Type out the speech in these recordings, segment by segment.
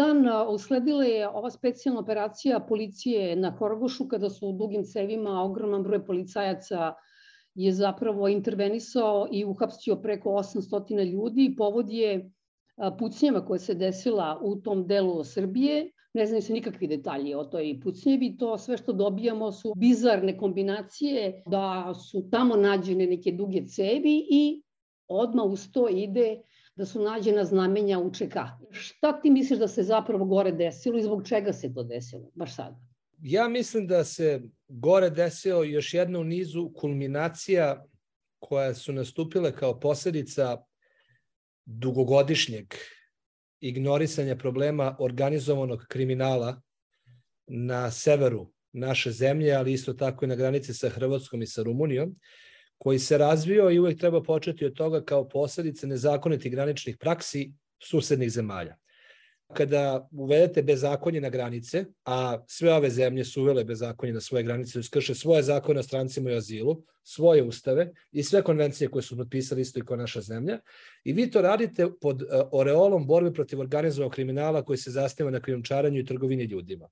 Dan usledila je ova specijalna operacija policije na Horgošu kada su u dugim cevima ogroman broj policajaca je zapravo intervenisao i uhapsio preko 800 ljudi. Povod je pucnjeva koja se desila u tom delu Srbije. Ne znaju se nikakvi detalji o toj pucnjevi. To sve što dobijamo su bizarne kombinacije da su tamo nađene neke duge cevi i odmah uz to ide da su nađena znamenja UČK. Šta ti misliš da se zapravo gore desilo i zbog čega se to desilo, baš sada? Ja mislim da se gore desilo još jedna u nizu kulminacija koja su nastupile kao posledica dugogodišnjeg ignorisanja problema organizovanog kriminala na severu naše zemlje, ali isto tako i na granici sa Hrvatskom i sa Rumunijom, koji se razvio i uvek treba početi od toga kao posledice nezakonitih graničnih praksi susednih zemalja. Kada uvedete bezakonje na granice, a sve ove zemlje su uvele bezakonje na svoje granice, uskrše svoje zakone o strancima i azilu, svoje ustave i sve konvencije koje su potpisali isto i kao naša zemlja, i vi to radite pod e, oreolom borbe protiv organizovanog kriminala koji se zasniva na krijumčaranju i trgovini ljudima.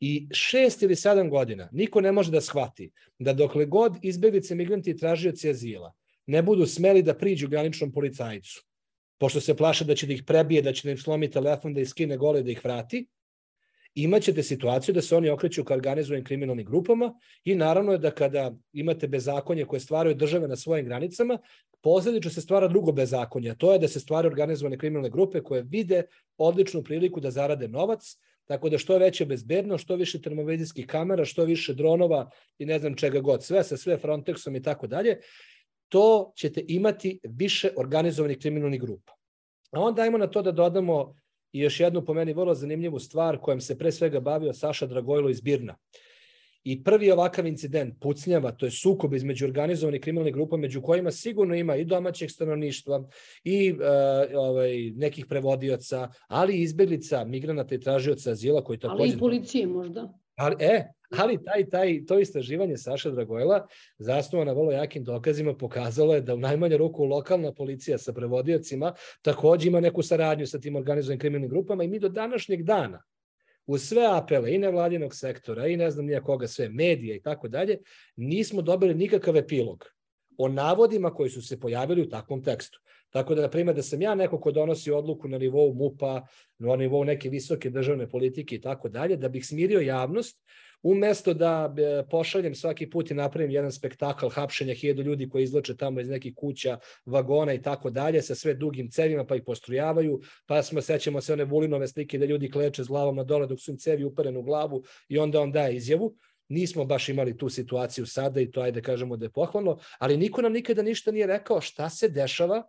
I šest ili sedam godina niko ne može da shvati da dokle god izbeglice, migranti i tražioci azila ne budu smeli da priđu graničnom policajcu, pošto se plaše da će da ih prebije, da će da im slomi telefon, da ih skine gole, da ih vrati, imaćete situaciju da se oni okreću ka organizovanim kriminalnim grupama i naravno je da kada imate bezakonje koje stvaraju države na svojim granicama, posledično se stvara drugo bezakonje, to je da se stvaraju organizovane kriminalne grupe koje vide odličnu priliku da zarade novac, Tako da što je veća bezbednost, što više termovizijskih kamera, što više dronova i ne znam čega god, sve sa sve Frontexom i tako dalje, to ćete imati više organizovanih kriminalnih grupa. A onda ajmo na to da dodamo i još jednu po meni vrlo zanimljivu stvar kojom se pre svega bavio Saša Dragojlo iz Birna. I prvi ovakav incident pucnjava, to je sukob između organizovanih kriminalnih grupa, među kojima sigurno ima i domaćeg stanovništva, i uh, ovaj, nekih prevodioca, ali i izbeglica, migranata i tražioca azila koji takođe... Ali i policije možda. Ali, e, ali taj, taj, to istraživanje Saša Dragojla, zasnovano na vrlo jakim dokazima, pokazalo je da u najmanje ruku lokalna policija sa prevodiocima takođe ima neku saradnju sa tim organizovanim kriminalnim grupama i mi do današnjeg dana uz sve apele i nevladinog sektora i ne znam nija koga sve, medije i tako dalje, nismo dobili nikakav epilog o navodima koji su se pojavili u takvom tekstu. Tako da, na primjer, da sam ja neko ko donosi odluku na nivou MUPA, na nivou neke visoke državne politike i tako dalje, da bih smirio javnost, umesto da e, pošaljem svaki put i napravim jedan spektakl hapšenja hiljadu ljudi koji izlače tamo iz nekih kuća, vagona i tako dalje, sa sve dugim cevima pa ih postrujavaju, pa smo sećamo se one Vulinove slike da ljudi kleče s glavom na dole dok su im cevi uperene u glavu i onda on daje izjavu. Nismo baš imali tu situaciju sada i to ajde kažemo da je pohvalno, ali niko nam nikada ništa nije rekao šta se dešava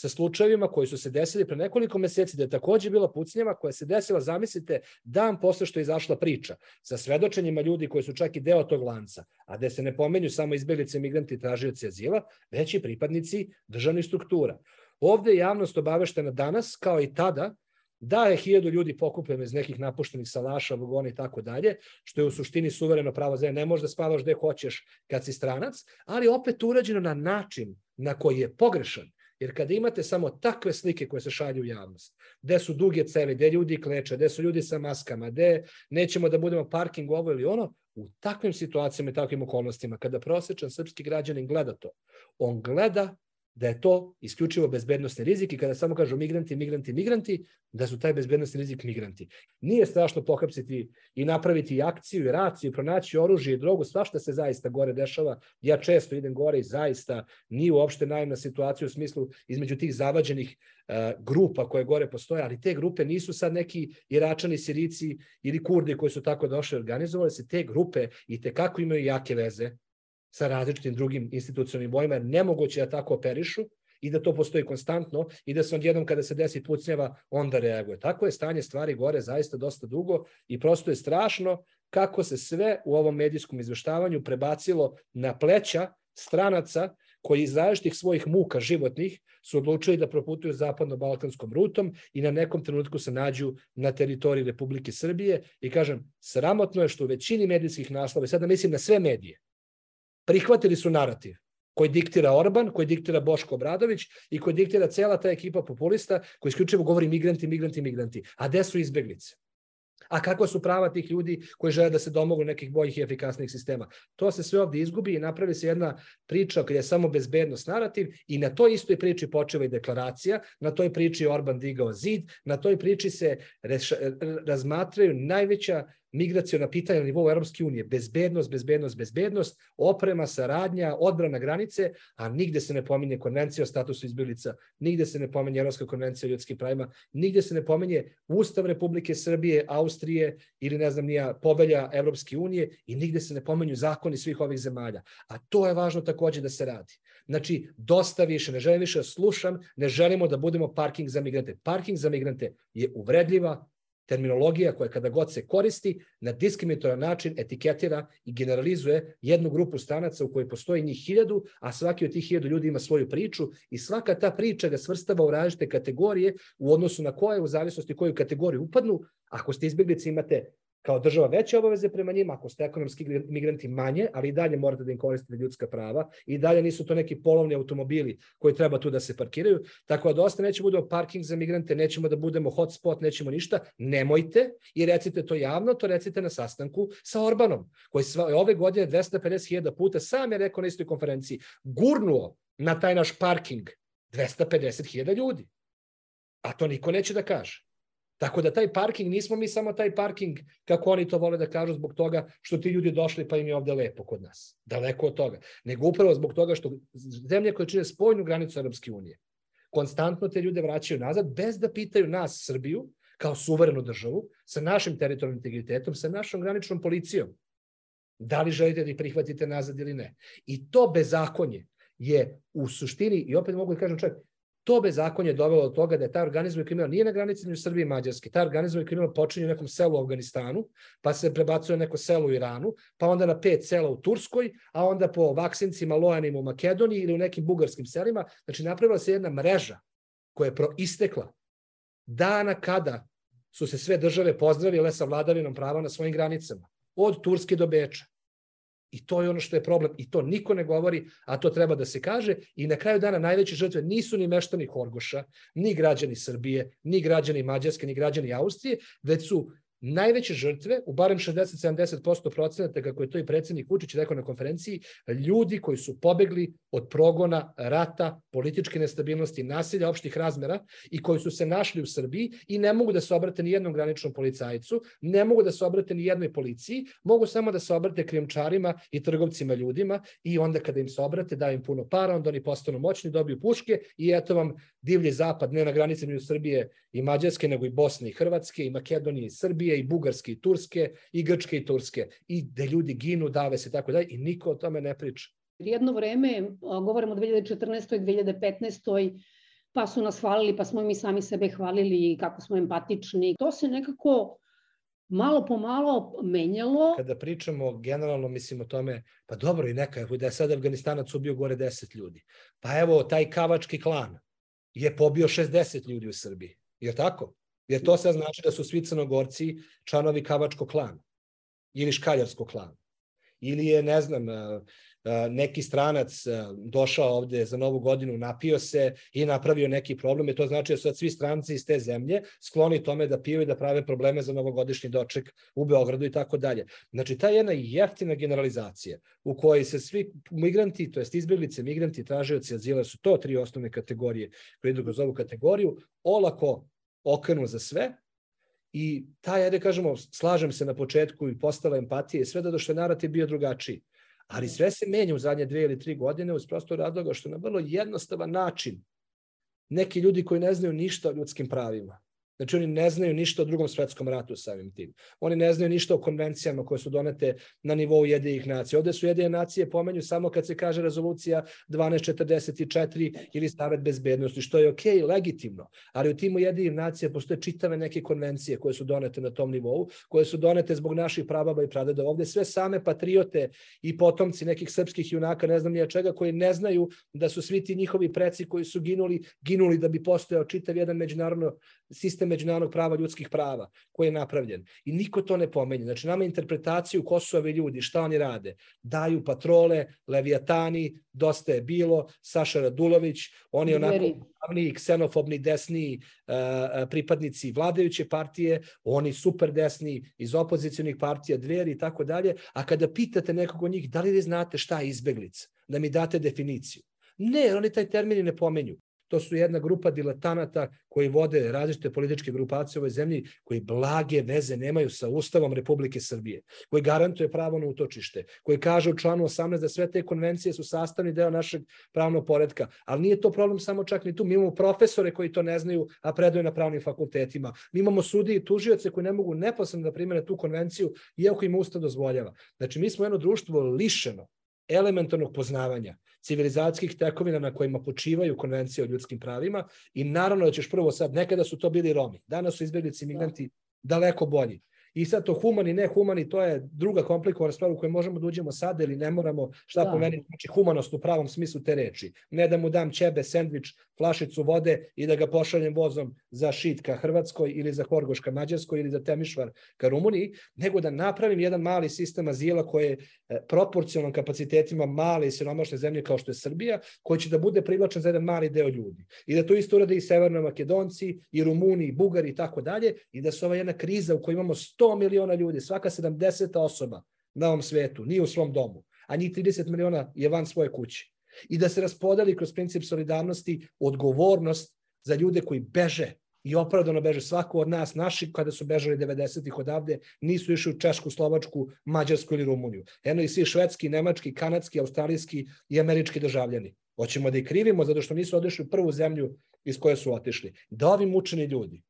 sa slučajevima koji su se desili pre nekoliko meseci, da je takođe bila pucnjava koja se desila, zamislite, dan posle što je izašla priča, sa svedočenjima ljudi koji su čak i deo tog lanca, a gde se ne pomenju samo izbeglice, migranti i tražioci azila, već i pripadnici državnih struktura. Ovde je javnost obaveštena danas, kao i tada, da je hiljadu ljudi pokupljeno iz nekih napuštenih salaša, vagona i tako dalje, što je u suštini suvereno pravo zemlje. Ne možeš da spavaš gde hoćeš kad si stranac, ali opet urađeno na način na koji je pogrešan Jer kada imate samo takve slike koje se šalju u javnost, gde su duge cevi, gde ljudi kleče, gde su ljudi sa maskama, gde nećemo da budemo parking ovo ili ono, u takvim situacijama i takvim okolnostima, kada prosečan srpski građanin gleda to, on gleda da je to isključivo bezbednostni rizik i kada samo kažu migranti, migranti, migranti, da su taj bezbednostni rizik migranti. Nije strašno pohapsiti i napraviti akciju i raciju, pronaći oružje i drogu, svašta se zaista gore dešava. Ja često idem gore i zaista nije uopšte najemna situacija u smislu između tih zavađenih uh, grupa koje gore postoje, ali te grupe nisu sad neki Iračani, Sirici ili Kurdi koji su tako došli organizovali se, te grupe i te kako imaju jake veze sa različitim drugim institucionalnim bojima, jer nemoguće da tako operišu i da to postoji konstantno i da se on jednom kada se desi pucnjeva, onda reaguje. Tako je stanje stvari gore zaista dosta dugo i prosto je strašno kako se sve u ovom medijskom izveštavanju prebacilo na pleća stranaca koji iz različitih svojih muka životnih su odlučili da proputuju zapadno-balkanskom rutom i na nekom trenutku se nađu na teritoriji Republike Srbije i kažem, sramotno je što u većini medijskih naslova, sada mislim na sve medije, prihvatili su narativ koji diktira Orban, koji diktira Boško Obradović i koji diktira cela ta ekipa populista koji isključivo govori migranti, migranti, migranti. A gde su izbeglice? A kakva su prava tih ljudi koji žele da se domogu nekih boljih i efikasnijih sistema? To se sve ovde izgubi i napravi se jedna priča kada je samo bezbednost narativ i na toj istoj priči počeva i deklaracija, na toj priči Orban digao zid, na toj priči se razmatraju najveća migracijona pitanja na nivou Europske unije, bezbednost, bezbednost, bezbednost, oprema, saradnja, odbrana granice, a nigde se ne pominje konvencija o statusu izbjeglica, nigde se ne pominje Evropska konvencija o ljudskim pravima, nigde se ne pominje Ustav Republike Srbije, Austrije ili ne znam nija pobelja Evropske unije i nigde se ne pominju zakoni svih ovih zemalja. A to je važno takođe da se radi. Znači, dosta više, ne želim više da slušam, ne želimo da budemo parking za migrante. Parking za migrante je uvredljiva, terminologija koja kada god se koristi na diskriminatoran način etiketira i generalizuje jednu grupu stranaca u kojoj postoji njih hiljadu, a svaki od tih hiljadu ljudi ima svoju priču i svaka ta priča ga svrstava u različite kategorije u odnosu na koje, u zavisnosti koju kategoriju upadnu. Ako ste izbjeglice imate kao država veće obaveze prema njima, ako ste ekonomski migranti manje, ali i dalje morate da im koristite ljudska prava i dalje nisu to neki polovni automobili koji treba tu da se parkiraju, tako da dosta neće budemo parking za migrante, nećemo da budemo hotspot, nećemo ništa, nemojte i recite to javno, to recite na sastanku sa Orbanom, koji sva, ove godine 250.000 puta sam je rekao na istoj konferenciji, gurnuo na taj naš parking 250.000 ljudi. A to niko neće da kaže. Tako da taj parking, nismo mi samo taj parking, kako oni to vole da kažu, zbog toga što ti ljudi došli pa im je ovde lepo kod nas. Daleko od toga. Nego upravo zbog toga što zemlje koje čine spojnu granicu Europske unije, konstantno te ljude vraćaju nazad bez da pitaju nas, Srbiju, kao suverenu državu, sa našim teritorijalnim integritetom, sa našom graničnom policijom. Da li želite da ih prihvatite nazad ili ne. I to bezakonje je u suštini, i opet mogu da kažem čak, To bezakonje je dovelo do toga da je taj organizovani kriminal nije na granici između Srbije i Mađarske. Taj organizovani kriminal počinje u nekom selu u Afganistanu, pa se prebacuje u neko selo u Iranu, pa onda na pet sela u Turskoj, a onda po vaksincima lojanim u Makedoniji ili u nekim bugarskim selima. Znači napravila se jedna mreža koja je proistekla dana kada su se sve države pozdravile sa vladavinom prava na svojim granicama. Od Turske do Beča. I to je ono što je problem. I to niko ne govori, a to treba da se kaže. I na kraju dana najveće žrtve nisu ni meštani Horgoša, ni građani Srbije, ni građani Mađarske, ni građani Austrije, već su najveće žrtve, u barem 60-70% procenata, kako je to i predsednik Vučić rekao na konferenciji, ljudi koji su pobegli od progona, rata, političke nestabilnosti, nasilja opštih razmera i koji su se našli u Srbiji i ne mogu da se obrate ni jednom graničnom policajcu, ne mogu da se obrate ni jednoj policiji, mogu samo da se obrate krijumčarima i trgovcima ljudima i onda kada im se obrate daju im puno para, onda oni postanu moćni, dobiju puške i eto vam divlji zapad, ne na granici među Srbije i Mađarske, nego i Bosne i Hrvatske i Makedonije i Srbije i Bugarske i Turske i Grčke i Turske i da ljudi ginu, dave se tako dalje i niko o tome ne priča. Jedno vreme, govorimo o 2014. i 2015. pa su nas hvalili, pa smo mi sami sebe hvalili kako smo empatični. To se nekako malo po malo menjalo. Kada pričamo generalno, mislim o tome, pa dobro i neka, da je sad Afganistanac ubio gore 10 ljudi. Pa evo, taj kavački klan je pobio 60 ljudi u Srbiji. Je tako? Jer to sad znači da su svi crnogorci članovi kavačkog klana ili škaljarskog klana. Ili je, ne znam, neki stranac došao ovde za novu godinu, napio se i napravio neki problem i to znači da su svi stranci iz te zemlje skloni tome da piju i da prave probleme za novogodišnji doček u Beogradu i tako dalje. Znači, ta jedna jeftina generalizacija u kojoj se svi migranti, to jest izbjeglice, migranti, tražioci azila, su to tri osnovne kategorije koje idu kroz ovu kategoriju, olako okrenu za sve, I taj, ajde kažemo, slažem se na početku i postala empatije, sve da do što je narativ bio drugačiji. Ali sve se menja u zadnje dve ili tri godine uz prosto razloga što na vrlo jednostavan način neki ljudi koji ne znaju ništa o ljudskim pravima, Znači oni ne znaju ništa o drugom svetskom ratu samim tim. Oni ne znaju ništa o konvencijama koje su donete na nivou jedinih nacija. Ovde su jedine nacije pomenju samo kad se kaže rezolucija 1244 ili Savet bezbednosti, što je ok, legitimno. Ali u timu jedinih nacija postoje čitave neke konvencije koje su donete na tom nivou, koje su donete zbog naših prababa i pradeda. Ovde sve same patriote i potomci nekih srpskih junaka, ne znam nije čega, koji ne znaju da su svi ti njihovi preci koji su ginuli, ginuli da bi postojao čitav jedan međunarodno sistem sistem međunarodnog prava ljudskih prava koji je napravljen. I niko to ne pomenje. Znači, nama interpretaciju ko su ovi ljudi, šta oni rade. Daju patrole, Leviatani, dosta je bilo, Saša Radulović, oni onako glavni ksenofobni desni uh, pripadnici vladajuće partije, oni super desni iz opozicijonih partija, dveri i tako dalje, a kada pitate nekog od njih da li vi znate šta je izbeglica, da mi date definiciju. Ne, oni taj termin ne pomenju. To su jedna grupa diletanata koji vode različite političke grupacije u ovoj zemlji, koji blage veze nemaju sa Ustavom Republike Srbije, koji garantuje pravo na utočište, koji kaže u članu 18 da sve te konvencije su sastavni deo našeg pravnog poredka. Ali nije to problem samo čak ni tu. Mi imamo profesore koji to ne znaju, a predaju na pravnim fakultetima. Mi imamo sudije i tužioce koji ne mogu neposredno da primene tu konvenciju, iako im Ustav dozvoljava. Znači, mi smo jedno društvo lišeno elementarnog poznavanja civilizacijskih tekovina na kojima počivaju konvencije o ljudskim pravima i naravno da ćeš prvo sad, nekada su to bili Romi, danas su izbjeglici migranti daleko bolji. I sad to humani, ne humani, to je druga komplikovana stvar u kojoj možemo da uđemo sad ili ne moramo, šta da. po meni znači humanost u pravom smislu te reči. Ne da mu dam ćebe, sendvič, flašicu vode i da ga pošaljem vozom za šit ka Hrvatskoj ili za Horgoš ka Mađarskoj ili za Temišvar ka Rumuniji, nego da napravim jedan mali sistem azila koji je e, proporcionalno kapacitetima male i siromašne zemlje kao što je Srbija, koji će da bude privlačan za jedan mali deo ljudi. I da to isto urade i Severno Makedonci, i Rumuni, i Bugari i tako dalje, i da se ova jedna kriza u kojoj imamo 100 miliona ljudi, svaka 70 osoba na ovom svetu, nije u svom domu, a njih 30 miliona je van svoje kuće. I da se raspodeli kroz princip solidarnosti odgovornost za ljude koji beže i opravdano beže svako od nas, naši kada su bežali 90-ih odavde, nisu išli u Češku, Slovačku, Mađarsku ili Rumuniju. Eno i svi švedski, nemački, kanadski, australijski i američki državljani. Hoćemo da ih krivimo zato što nisu otišli u prvu zemlju iz koje su otišli. Da ovi mučeni ljudi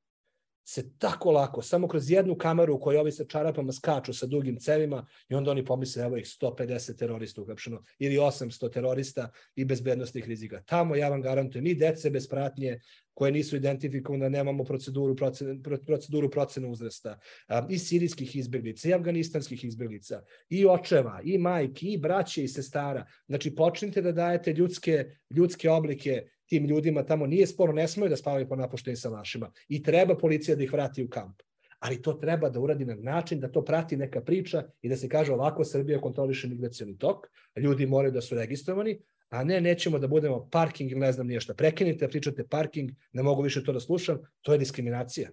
se tako lako, samo kroz jednu kameru u kojoj ovi sa čarapama skaču sa dugim cevima i onda oni pomisle evo ih 150 terorista uhapšeno ili 800 terorista i bezbednostnih rizika. Tamo ja vam garantujem i dece bez pratnje koje nisu identifikovane, nemamo proceduru procene, proceduru procene uzrasta, i sirijskih izbeglica, i afganistanskih izbeglica, i očeva, i majki, i braće, i sestara. Znači, počnite da dajete ljudske, ljudske oblike tim ljudima tamo nije sporo, ne smaju da spavaju po napuštenim salašima i treba policija da ih vrati u kamp. Ali to treba da uradi na način da to prati neka priča i da se kaže ovako Srbija kontroliše migracioni tok, ljudi moraju da su registrovani, a ne nećemo da budemo parking ili ne znam nije šta. Prekinite pričate parking, ne mogu više to da slušam, to je diskriminacija.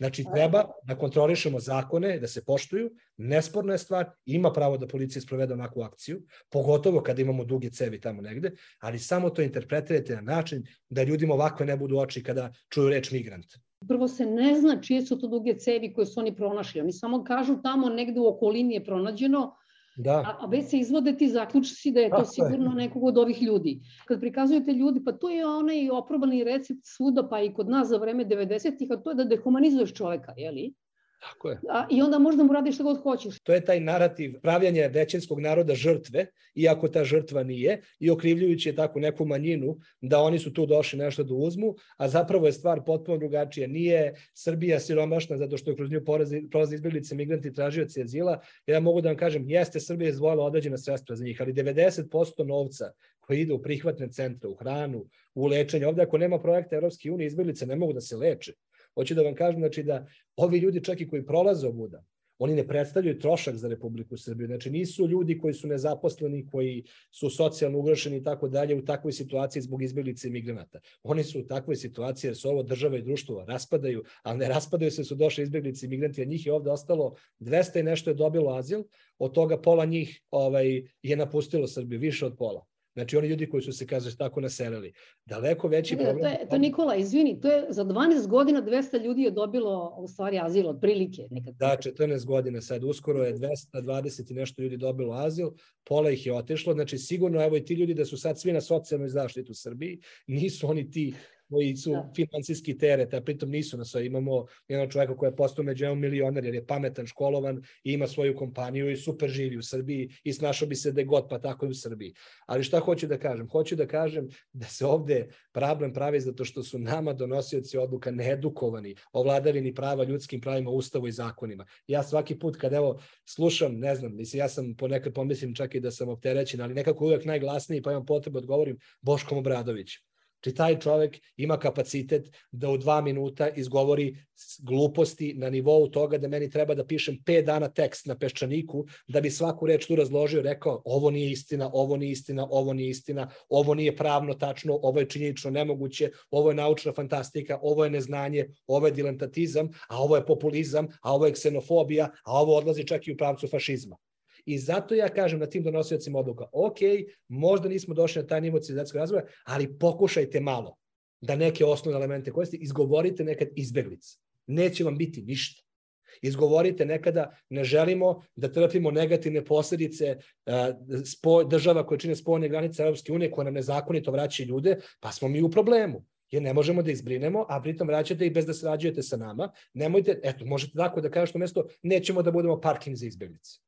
Znači, treba da kontrolišemo zakone, da se poštuju, nesporna je stvar, ima pravo da policija sprovede onakvu akciju, pogotovo kada imamo duge cevi tamo negde, ali samo to interpretirajte na način da ljudima ovako ne budu oči kada čuju reč migrant. Prvo se ne zna čije su to duge cevi koje su oni pronašli. Oni samo kažu tamo negde u okolini je pronađeno, Da. A, a već se izvode ti zaključci da je to Tako sigurno je. nekog od ovih ljudi. Kad prikazujete ljudi, pa to je onaj oprobani recept svuda, pa i kod nas za vreme 90-ih, a to je da dehumanizuješ čoveka, jeli? Tako je. A, I onda možda mu radiš šta god hoćeš. To je taj narativ pravljanja većinskog naroda žrtve, iako ta žrtva nije, i okrivljujući je takvu neku manjinu da oni su tu došli nešto da uzmu, a zapravo je stvar potpuno drugačija. Nije Srbija siromašna zato što je kroz nju prolazi izbjeglice, migranti, tražioci azila. Ja mogu da vam kažem, jeste Srbija izvojila određena sredstva za njih, ali 90% novca koji ide u prihvatne centre, u hranu, u lečenje. Ovde ako nema projekta Evropske unije, izbjeglice ne mogu da se leče. Hoću da vam kažem znači, da ovi ljudi čak i koji prolaze ovuda, oni ne predstavljaju trošak za Republiku Srbiju. Znači nisu ljudi koji su nezaposleni, koji su socijalno ugrošeni i tako dalje u takvoj situaciji zbog izbjeglice i migranata. Oni su u takvoj situaciji jer su ovo država i društvo raspadaju, ali ne raspadaju se su došli izbjeglice i migranti, a njih je ovde ostalo 200 i nešto je dobilo azil, od toga pola njih ovaj, je napustilo Srbiju, više od pola. Znači oni ljudi koji su se, kažeš, tako naselili. Daleko veći problem... To je, to Nikola, izvini, to je za 12 godina 200 ljudi je dobilo u stvari azil od prilike. Nekad. Da, 14 godina sad, uskoro je 220 i nešto ljudi dobilo azil, pola ih je otišlo, znači sigurno evo i ti ljudi da su sad svi na socijalnoj zaštitu u Srbiji, nisu oni ti koji su da. finansijski teret, a pritom nisu na sve. Imamo jednog čoveka koji je postao među evo milioner jer je pametan, školovan i ima svoju kompaniju i super živi u Srbiji i snašao bi se da god pa tako i u Srbiji. Ali šta hoću da kažem? Hoću da kažem da se ovde problem pravi zato što su nama donosioci odluka needukovani o vladavini prava, ljudskim pravima, ustavu i zakonima. Ja svaki put kad evo slušam, ne znam, mislim ja sam ponekad pomislim čak i da sam opterećen, ali nekako uvek najglasniji pa imam potrebu da odgovorim Boškom Obradoviću Či taj čovek ima kapacitet da u dva minuta izgovori gluposti na nivou toga da meni treba da pišem 5 dana tekst na peščaniku da bi svaku reč tu razložio rekao ovo nije istina, ovo nije istina, ovo nije istina, ovo nije pravno tačno, ovo je činjenično nemoguće, ovo je naučna fantastika, ovo je neznanje, ovo je dilentatizam, a ovo je populizam, a ovo je ksenofobija, a ovo odlazi čak i u pravcu fašizma. I zato ja kažem na tim donosiocima odluka, ok, možda nismo došli na taj nivo civilizacijskog razvoja, ali pokušajte malo da neke osnovne elemente koje ste izgovorite nekad izbeglice. Neće vam biti ništa. Izgovorite nekada, ne želimo da trpimo negativne posledice spo, država koje čine spojne granice Europske unije, koje nam nezakonito vraćaju ljude, pa smo mi u problemu jer ne možemo da izbrinemo, a pritom vraćate i bez da srađujete sa nama. Nemojte, eto, možete tako da kažete mesto, nećemo da budemo parking za izbeglice.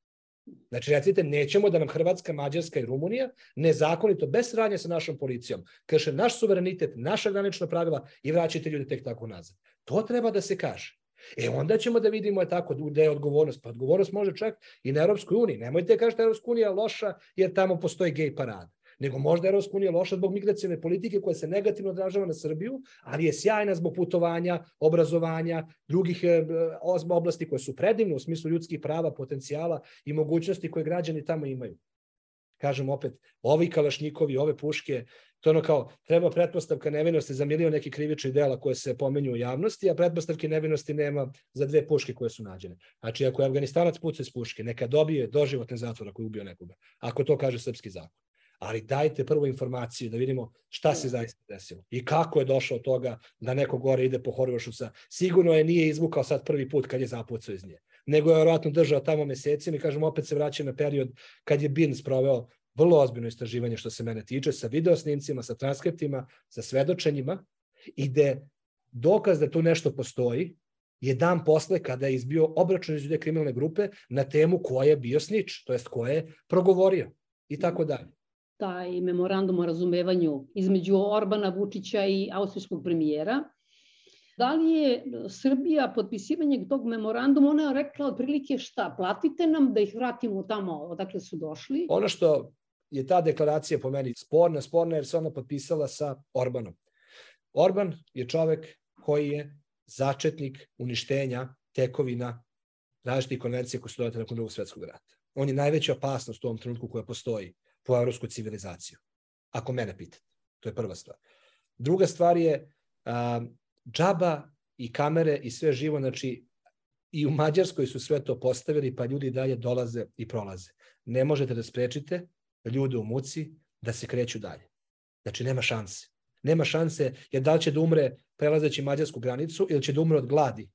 Znači, recite, nećemo da nam Hrvatska, Mađarska i Rumunija nezakonito, bez sradnje sa našom policijom, krše naš suverenitet, naša granična pravila i vraćate ljude tek tako nazad. To treba da se kaže. E onda ćemo da vidimo je tako da je odgovornost. Pa odgovornost može čak i na Europskoj uniji. Nemojte kažete da Europska unija loša jer tamo postoji gej parada nego možda Europska unija loša zbog migracijne politike koja se negativno odražava na Srbiju, ali je sjajna zbog putovanja, obrazovanja, drugih e, oblasti koje su predivne u smislu ljudskih prava, potencijala i mogućnosti koje građani tamo imaju. Kažem opet, ovi kalašnjikovi, ove puške, to ono kao, treba pretpostavka nevinosti za milion nekih krivičnih dela koje se pomenju u javnosti, a pretpostavke nevinosti nema za dve puške koje su nađene. Znači, ako je Afganistanac puca iz puške, neka dobije doživotne zatvor ako je ubio nekoga. Ako to kaže srpski zakon ali dajte prvo informaciju da vidimo šta se zaista desilo i kako je došao toga da neko gore ide po Horvašu sa... Sigurno je nije izvukao sad prvi put kad je zapucao iz nje, nego je verovatno držao tamo mesecima i kažem opet se vraća na period kad je Bin sproveo vrlo ozbiljno istraživanje što se mene tiče, sa videosnimcima, sa transkriptima, sa svedočenjima i gde dokaz da tu nešto postoji je dan posle kada je izbio obračun iz kriminalne grupe na temu ko je bio snič, to jest ko je progovorio i tako dalje taj memorandum o razumevanju između Orbana, Vučića i austrijskog premijera. Da li je Srbija potpisivanje tog memoranduma, ona je rekla otprilike šta, platite nam da ih vratimo tamo odakle su došli? Ono što je ta deklaracija po meni sporna, sporna jer se ona potpisala sa Orbanom. Orban je čovek koji je začetnik uništenja tekovina različitih konvencija koje su dodate nakon drugog svetskog rata. On je najveća opasnost u ovom trenutku koja postoji po evropsku civilizaciju. Ako mene pitate. To je prva stvar. Druga stvar je a, džaba i kamere i sve živo, znači i u Mađarskoj su sve to postavili, pa ljudi dalje dolaze i prolaze. Ne možete da sprečite ljude u muci da se kreću dalje. Znači, nema šanse. Nema šanse, jer da li će da umre prelazeći mađarsku granicu ili će da umre od gladi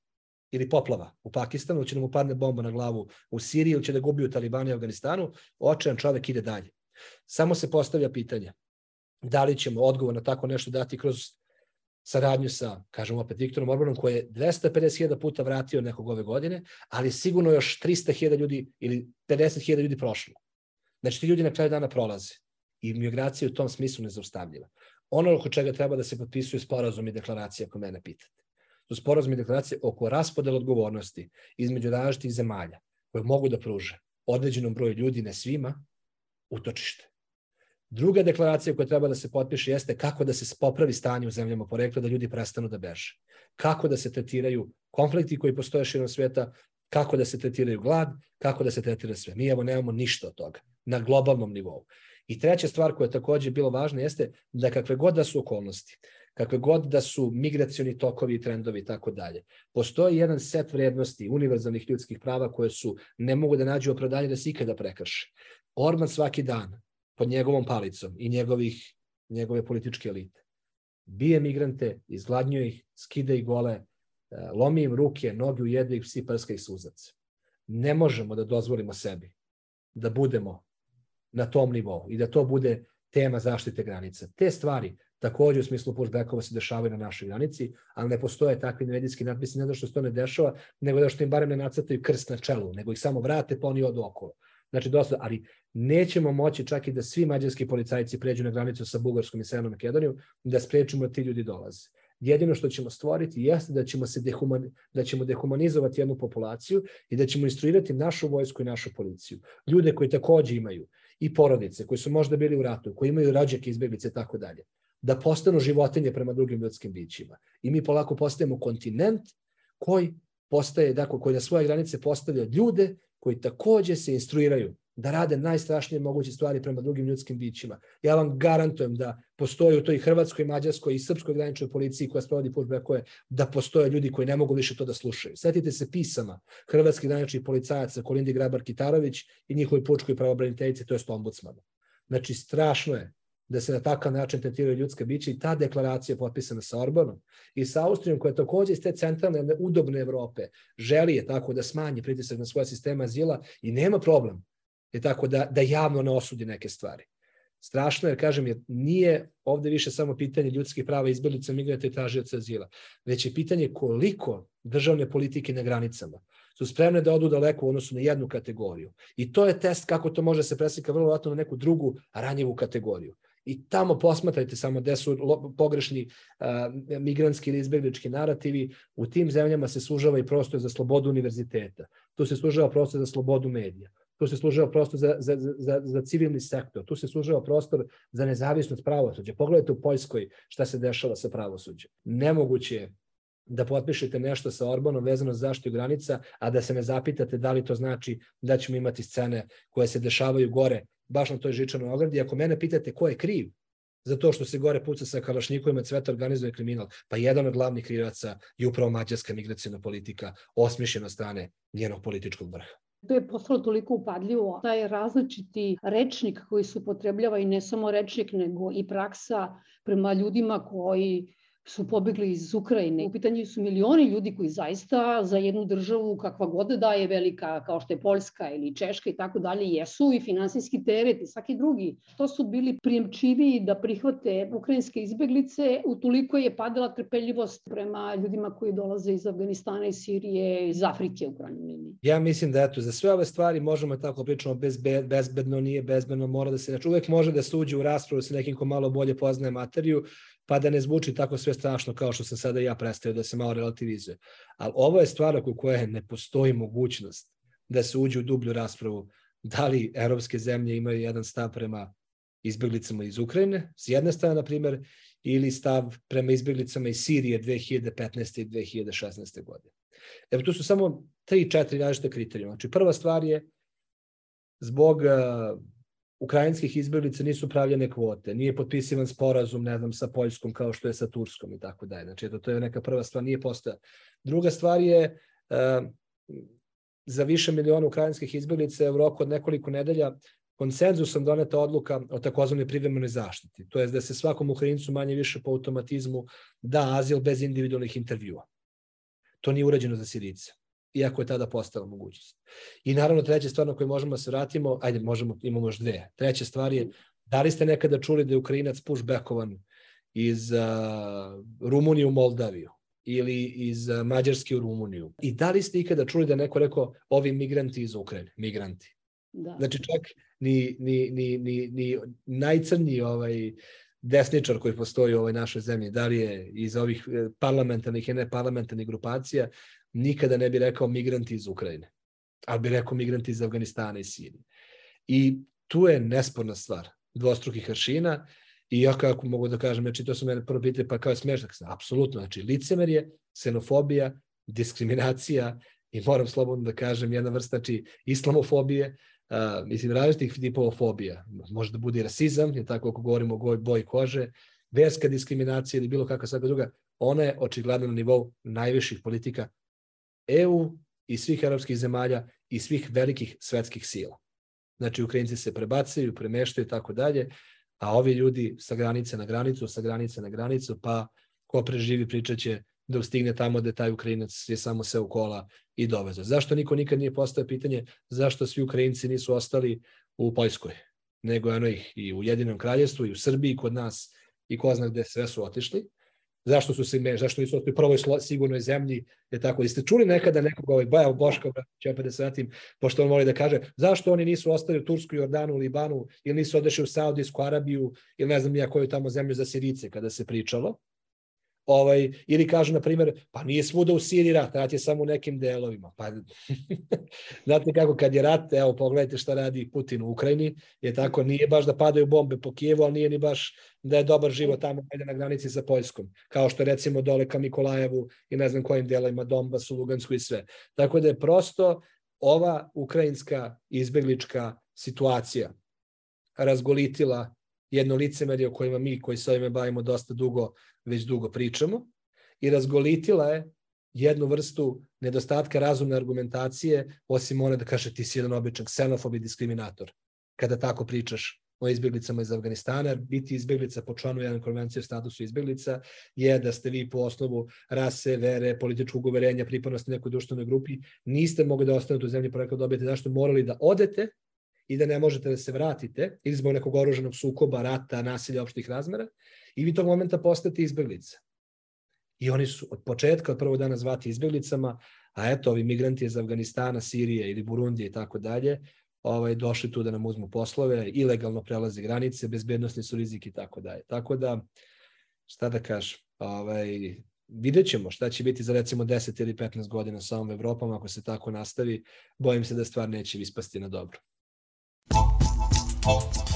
ili poplava u Pakistanu, ili će da mu padne bomba na glavu u Siriji, ili će da gubi u Talibanu i Afganistanu, očajan čovek ide dalje. Samo se postavlja pitanje da li ćemo odgovor na tako nešto dati kroz saradnju sa, kažemo opet, Viktorom Orbanom, koji je 250.000 puta vratio nekog ove godine, ali sigurno još 300.000 ljudi ili 50.000 ljudi prošlo. Znači, ti ljudi na kraju dana prolaze i migracija u tom smislu nezaustavljiva. Ono oko čega treba da se potpisuju sporazum i deklaracija, ako mene pitate. To sporazum i deklaracije oko raspodela odgovornosti između različitih zemalja koje mogu da pruže određenom broju ljudi, ne svima, utočište. Druga deklaracija koja treba da se potpiše jeste kako da se popravi stanje u zemljama porekla, da ljudi prestanu da beže. Kako da se tretiraju konflikti koji postoje širom sveta, kako da se tretiraju glad, kako da se tretira sve. Mi evo nemamo ništa od toga na globalnom nivou. I treća stvar koja je takođe bilo važna jeste da kakve god da su okolnosti, kakve god da su migracioni tokovi i trendovi i tako dalje, postoji jedan set vrednosti univerzalnih ljudskih prava koje su ne mogu da nađu opravdanje da se ikada prekrše. Orban svaki dan pod njegovom palicom i njegovih, njegove političke elite bije migrante, izgladnjuje ih, skida ih gole, e, lomi im ruke, noge ujede ih, psi prska ih suzac. Ne možemo da dozvolimo sebi da budemo na tom nivou i da to bude tema zaštite granica. Te stvari takođe u smislu pushbackova se dešavaju na našoj granici, ali ne postoje takvi medijski natpisi, ne da što se to ne dešava, nego da što im barem ne nacrtaju krst na čelu, nego ih samo vrate pa oni odu okolo. Znači, dosta, ali nećemo moći čak i da svi mađarski policajci pređu na granicu sa Bugarskom i Severnom Makedonijom, da sprečimo da ti ljudi dolaze. Jedino što ćemo stvoriti jeste da ćemo, se dehuman, da ćemo dehumanizovati jednu populaciju i da ćemo instruirati našu vojsku i našu policiju. Ljude koji takođe imaju i porodice, koji su možda bili u ratu, koji imaju rađake izbeglice i tako dalje. Da postanu životinje prema drugim ljudskim bićima. I mi polako postajemo kontinent koji postaje, dakle, koji na svoje granice postavlja ljude koji takođe se instruiraju da rade najstrašnije moguće stvari prema drugim ljudskim bićima. Ja vam garantujem da postoji u toj Hrvatskoj, Mađarskoj i Srpskoj graničnoj policiji koja sprovodi pushbackove, da postoje ljudi koji ne mogu više to da slušaju. Setite se pisama hrvatskih graničnih policajaca Kolindi Grabar-Kitarović i njihovi pučkoj pravobraniteljice, to je ombudsmana. Znači, strašno je da se na takav način tretiraju ljudske biće i ta deklaracija je potpisana sa Orbanom i sa Austrijom koja takođe iz te centralne udobne Evrope želi je tako da smanji pritisak na svoje sistema azila i nema problem je tako da, da javno ne osudi neke stvari. Strašno jer, kažem, je, nije ovde više samo pitanje ljudskih prava izbjelica, migrata i tražioca azila, već je pitanje koliko državne politike na granicama su spremne da odu daleko u odnosu na jednu kategoriju. I to je test kako to može se preslika vrlo vratno na neku drugu ranjivu kategoriju. I tamo posmatrajte samo gde su pogrešni uh, migrantski ili izbjeglički narativi. U tim zemljama se služava i prostor za slobodu univerziteta. Tu se služava prostor za slobodu medija tu se služava prostor za, za, za, za civilni sektor, tu se služava prostor za nezavisnost pravosuđa. Pogledajte u Poljskoj šta se dešava sa pravosuđem. Nemoguće je da potpišete nešto sa Orbanom vezano za zaštitu granica, a da se ne zapitate da li to znači da ćemo imati scene koje se dešavaju gore, baš na toj žičanoj ogradi. Ako mene pitate ko je kriv za to što se gore puca sa kalašnikovima, cveta organizuje kriminal, pa jedan od glavnih krivaca je upravo mađarska migracijna politika, osmišljena strane njenog političkog vrha. To je postalo toliko upadljivo. Taj različiti rečnik koji se upotrebljava i ne samo rečnik, nego i praksa prema ljudima koji su pobegli iz Ukrajine. U pitanju su milioni ljudi koji zaista za jednu državu kakva god da je velika, kao što je Poljska ili Češka i tako dalje, jesu i finansijski teret i svaki drugi. To su bili prijemčivi da prihvate ukrajinske izbeglice, utoliko je padala trpeljivost prema ljudima koji dolaze iz Afganistana i Sirije, iz Afrike u krajnjoj. Ja mislim da eto, za sve ove stvari možemo tako pričamo bezbe, bezbedno, nije bezbedno, mora da se, znači uvek može da se uđe u raspravu sa nekim ko malo bolje poznaje materiju, pa da ne zvuči tako sve strašno kao što sam sada ja predstavio, da se malo relativizuje. Ali ovo je stvar oko koje ne postoji mogućnost da se uđe u dublju raspravu da li evropske zemlje imaju jedan stav prema izbjeglicama iz Ukrajine, s jedne strane, na primjer, ili stav prema izbjeglicama iz Sirije 2015. i 2016. godine. Evo, tu su samo tri, četiri različite kriterijuma. Znači, prva stvar je zbog ukrajinskih izbjeglica nisu pravljene kvote, nije potpisivan sporazum, ne znam, sa Poljskom kao što je sa Turskom i tako dalje. Znači, to, to je neka prva stvar, nije postoja. Druga stvar je, uh, za više miliona ukrajinskih izbjeglica u roku od nekoliko nedelja konsenzusom doneta odluka o takozvanoj privremenoj zaštiti. To je da se svakom Ukrajincu manje više po automatizmu da azil bez individualnih intervjua. To nije urađeno za Sirice iako je tada postala mogućnost. I naravno treća stvar na koju možemo da se vratimo, ajde možemo, imamo još dve. Treća stvar je, da li ste nekada čuli da je Ukrajinac pushbackovan iz uh, Rumunije u Moldaviju ili iz uh, Mađarske u Rumuniju? I da li ste ikada čuli da je neko rekao ovi migranti iz Ukrajine, migranti? Da. Znači čak ni, ni, ni, ni, ni najcrnji ovaj, desničar koji postoji u ovoj našoj zemlji, da li je iz ovih eh, parlamentarnih i neparlamentarnih grupacija, nikada ne bi rekao migranti iz Ukrajine, ali bi rekao migranti iz Afganistana i Sirije. I tu je nesporna stvar dvostrukih aršina i ja kako mogu da kažem, znači to su mene prvo pitali, pa kao je smešak, apsolutno, znači licemerje, ksenofobija, diskriminacija i moram slobodno da kažem jedna vrsta znači islamofobije, uh, mislim različitih tipova fobija. Može da bude i rasizam, je tako ako govorimo o boji kože, verska diskriminacija ili bilo kakva svaka druga, ona je očigledno na nivou najviših politika EU i svih evropskih zemalja i svih velikih svetskih sila. Znači, Ukrajinci se prebacaju, premeštaju i tako dalje, a ovi ljudi sa granice na granicu, sa granice na granicu, pa ko preživi pričat će dok stigne tamo da taj Ukrajinac je samo se u kola i dovezao. Zašto niko nikad nije postao pitanje zašto svi Ukrajinci nisu ostali u Poljskoj, nego eno ih i u Jedinom kraljestvu i u Srbiji kod nas i ko zna gde sve su otišli zašto su se zašto nisu u prvoj sigurnoj zemlji, je tako. Jeste čuli nekada nekog ovaj Baja Boška, će opet da se vratim, pošto on voli da kaže, zašto oni nisu ostali u Tursku, Jordanu, Libanu, ili nisu odešli u Saudijsku Arabiju, ili ne znam ja koju tamo zemlju za Sirice kada se pričalo. Ovaj, ili kažu, na primjer, pa nije svuda u Siriji rat, rat je samo u nekim delovima. Pa, znate kako, kad je rat, evo, pogledajte šta radi Putin u Ukrajini, je tako, nije baš da padaju bombe po Kijevu, ali nije ni baš da je dobar život tamo na granici sa Poljskom, kao što recimo dole ka Mikolajevu i ne znam kojim delovima Donbasu, Lugansku i sve. Tako da je prosto ova ukrajinska izbeglička situacija razgolitila jedno licemerje o kojima mi koji se ovime bavimo dosta dugo, već dugo pričamo i razgolitila je jednu vrstu nedostatka razumne argumentacije, osim one da kaže ti si jedan običan ksenofob i diskriminator. Kada tako pričaš o izbjeglicama iz Afganistana, biti izbjeglica po članu jedan konvencije o statusu izbjeglica je da ste vi po osnovu rase, vere, političkog uverenja, pripadnosti nekoj društvenoj grupi, niste mogli da ostanete u zemlji porekla dobijete zašto morali da odete i da ne možete da se vratite ili zbog nekog oruženog sukoba, rata, nasilja opštih razmera i vi tog momenta postate izbjeglica. I oni su od početka, od prvog dana zvati izbjeglicama, a eto, ovi migranti iz Afganistana, Sirije ili Burundije i tako dalje, ovaj, došli tu da nam uzmu poslove, ilegalno prelaze granice, bezbednostni su rizik i tako dalje. Tako da, šta da kažem, ovaj, vidjet ćemo šta će biti za recimo 10 ili 15 godina sa ovom Evropom, ako se tako nastavi, bojim se da stvar neće ispasti na dobro. hot.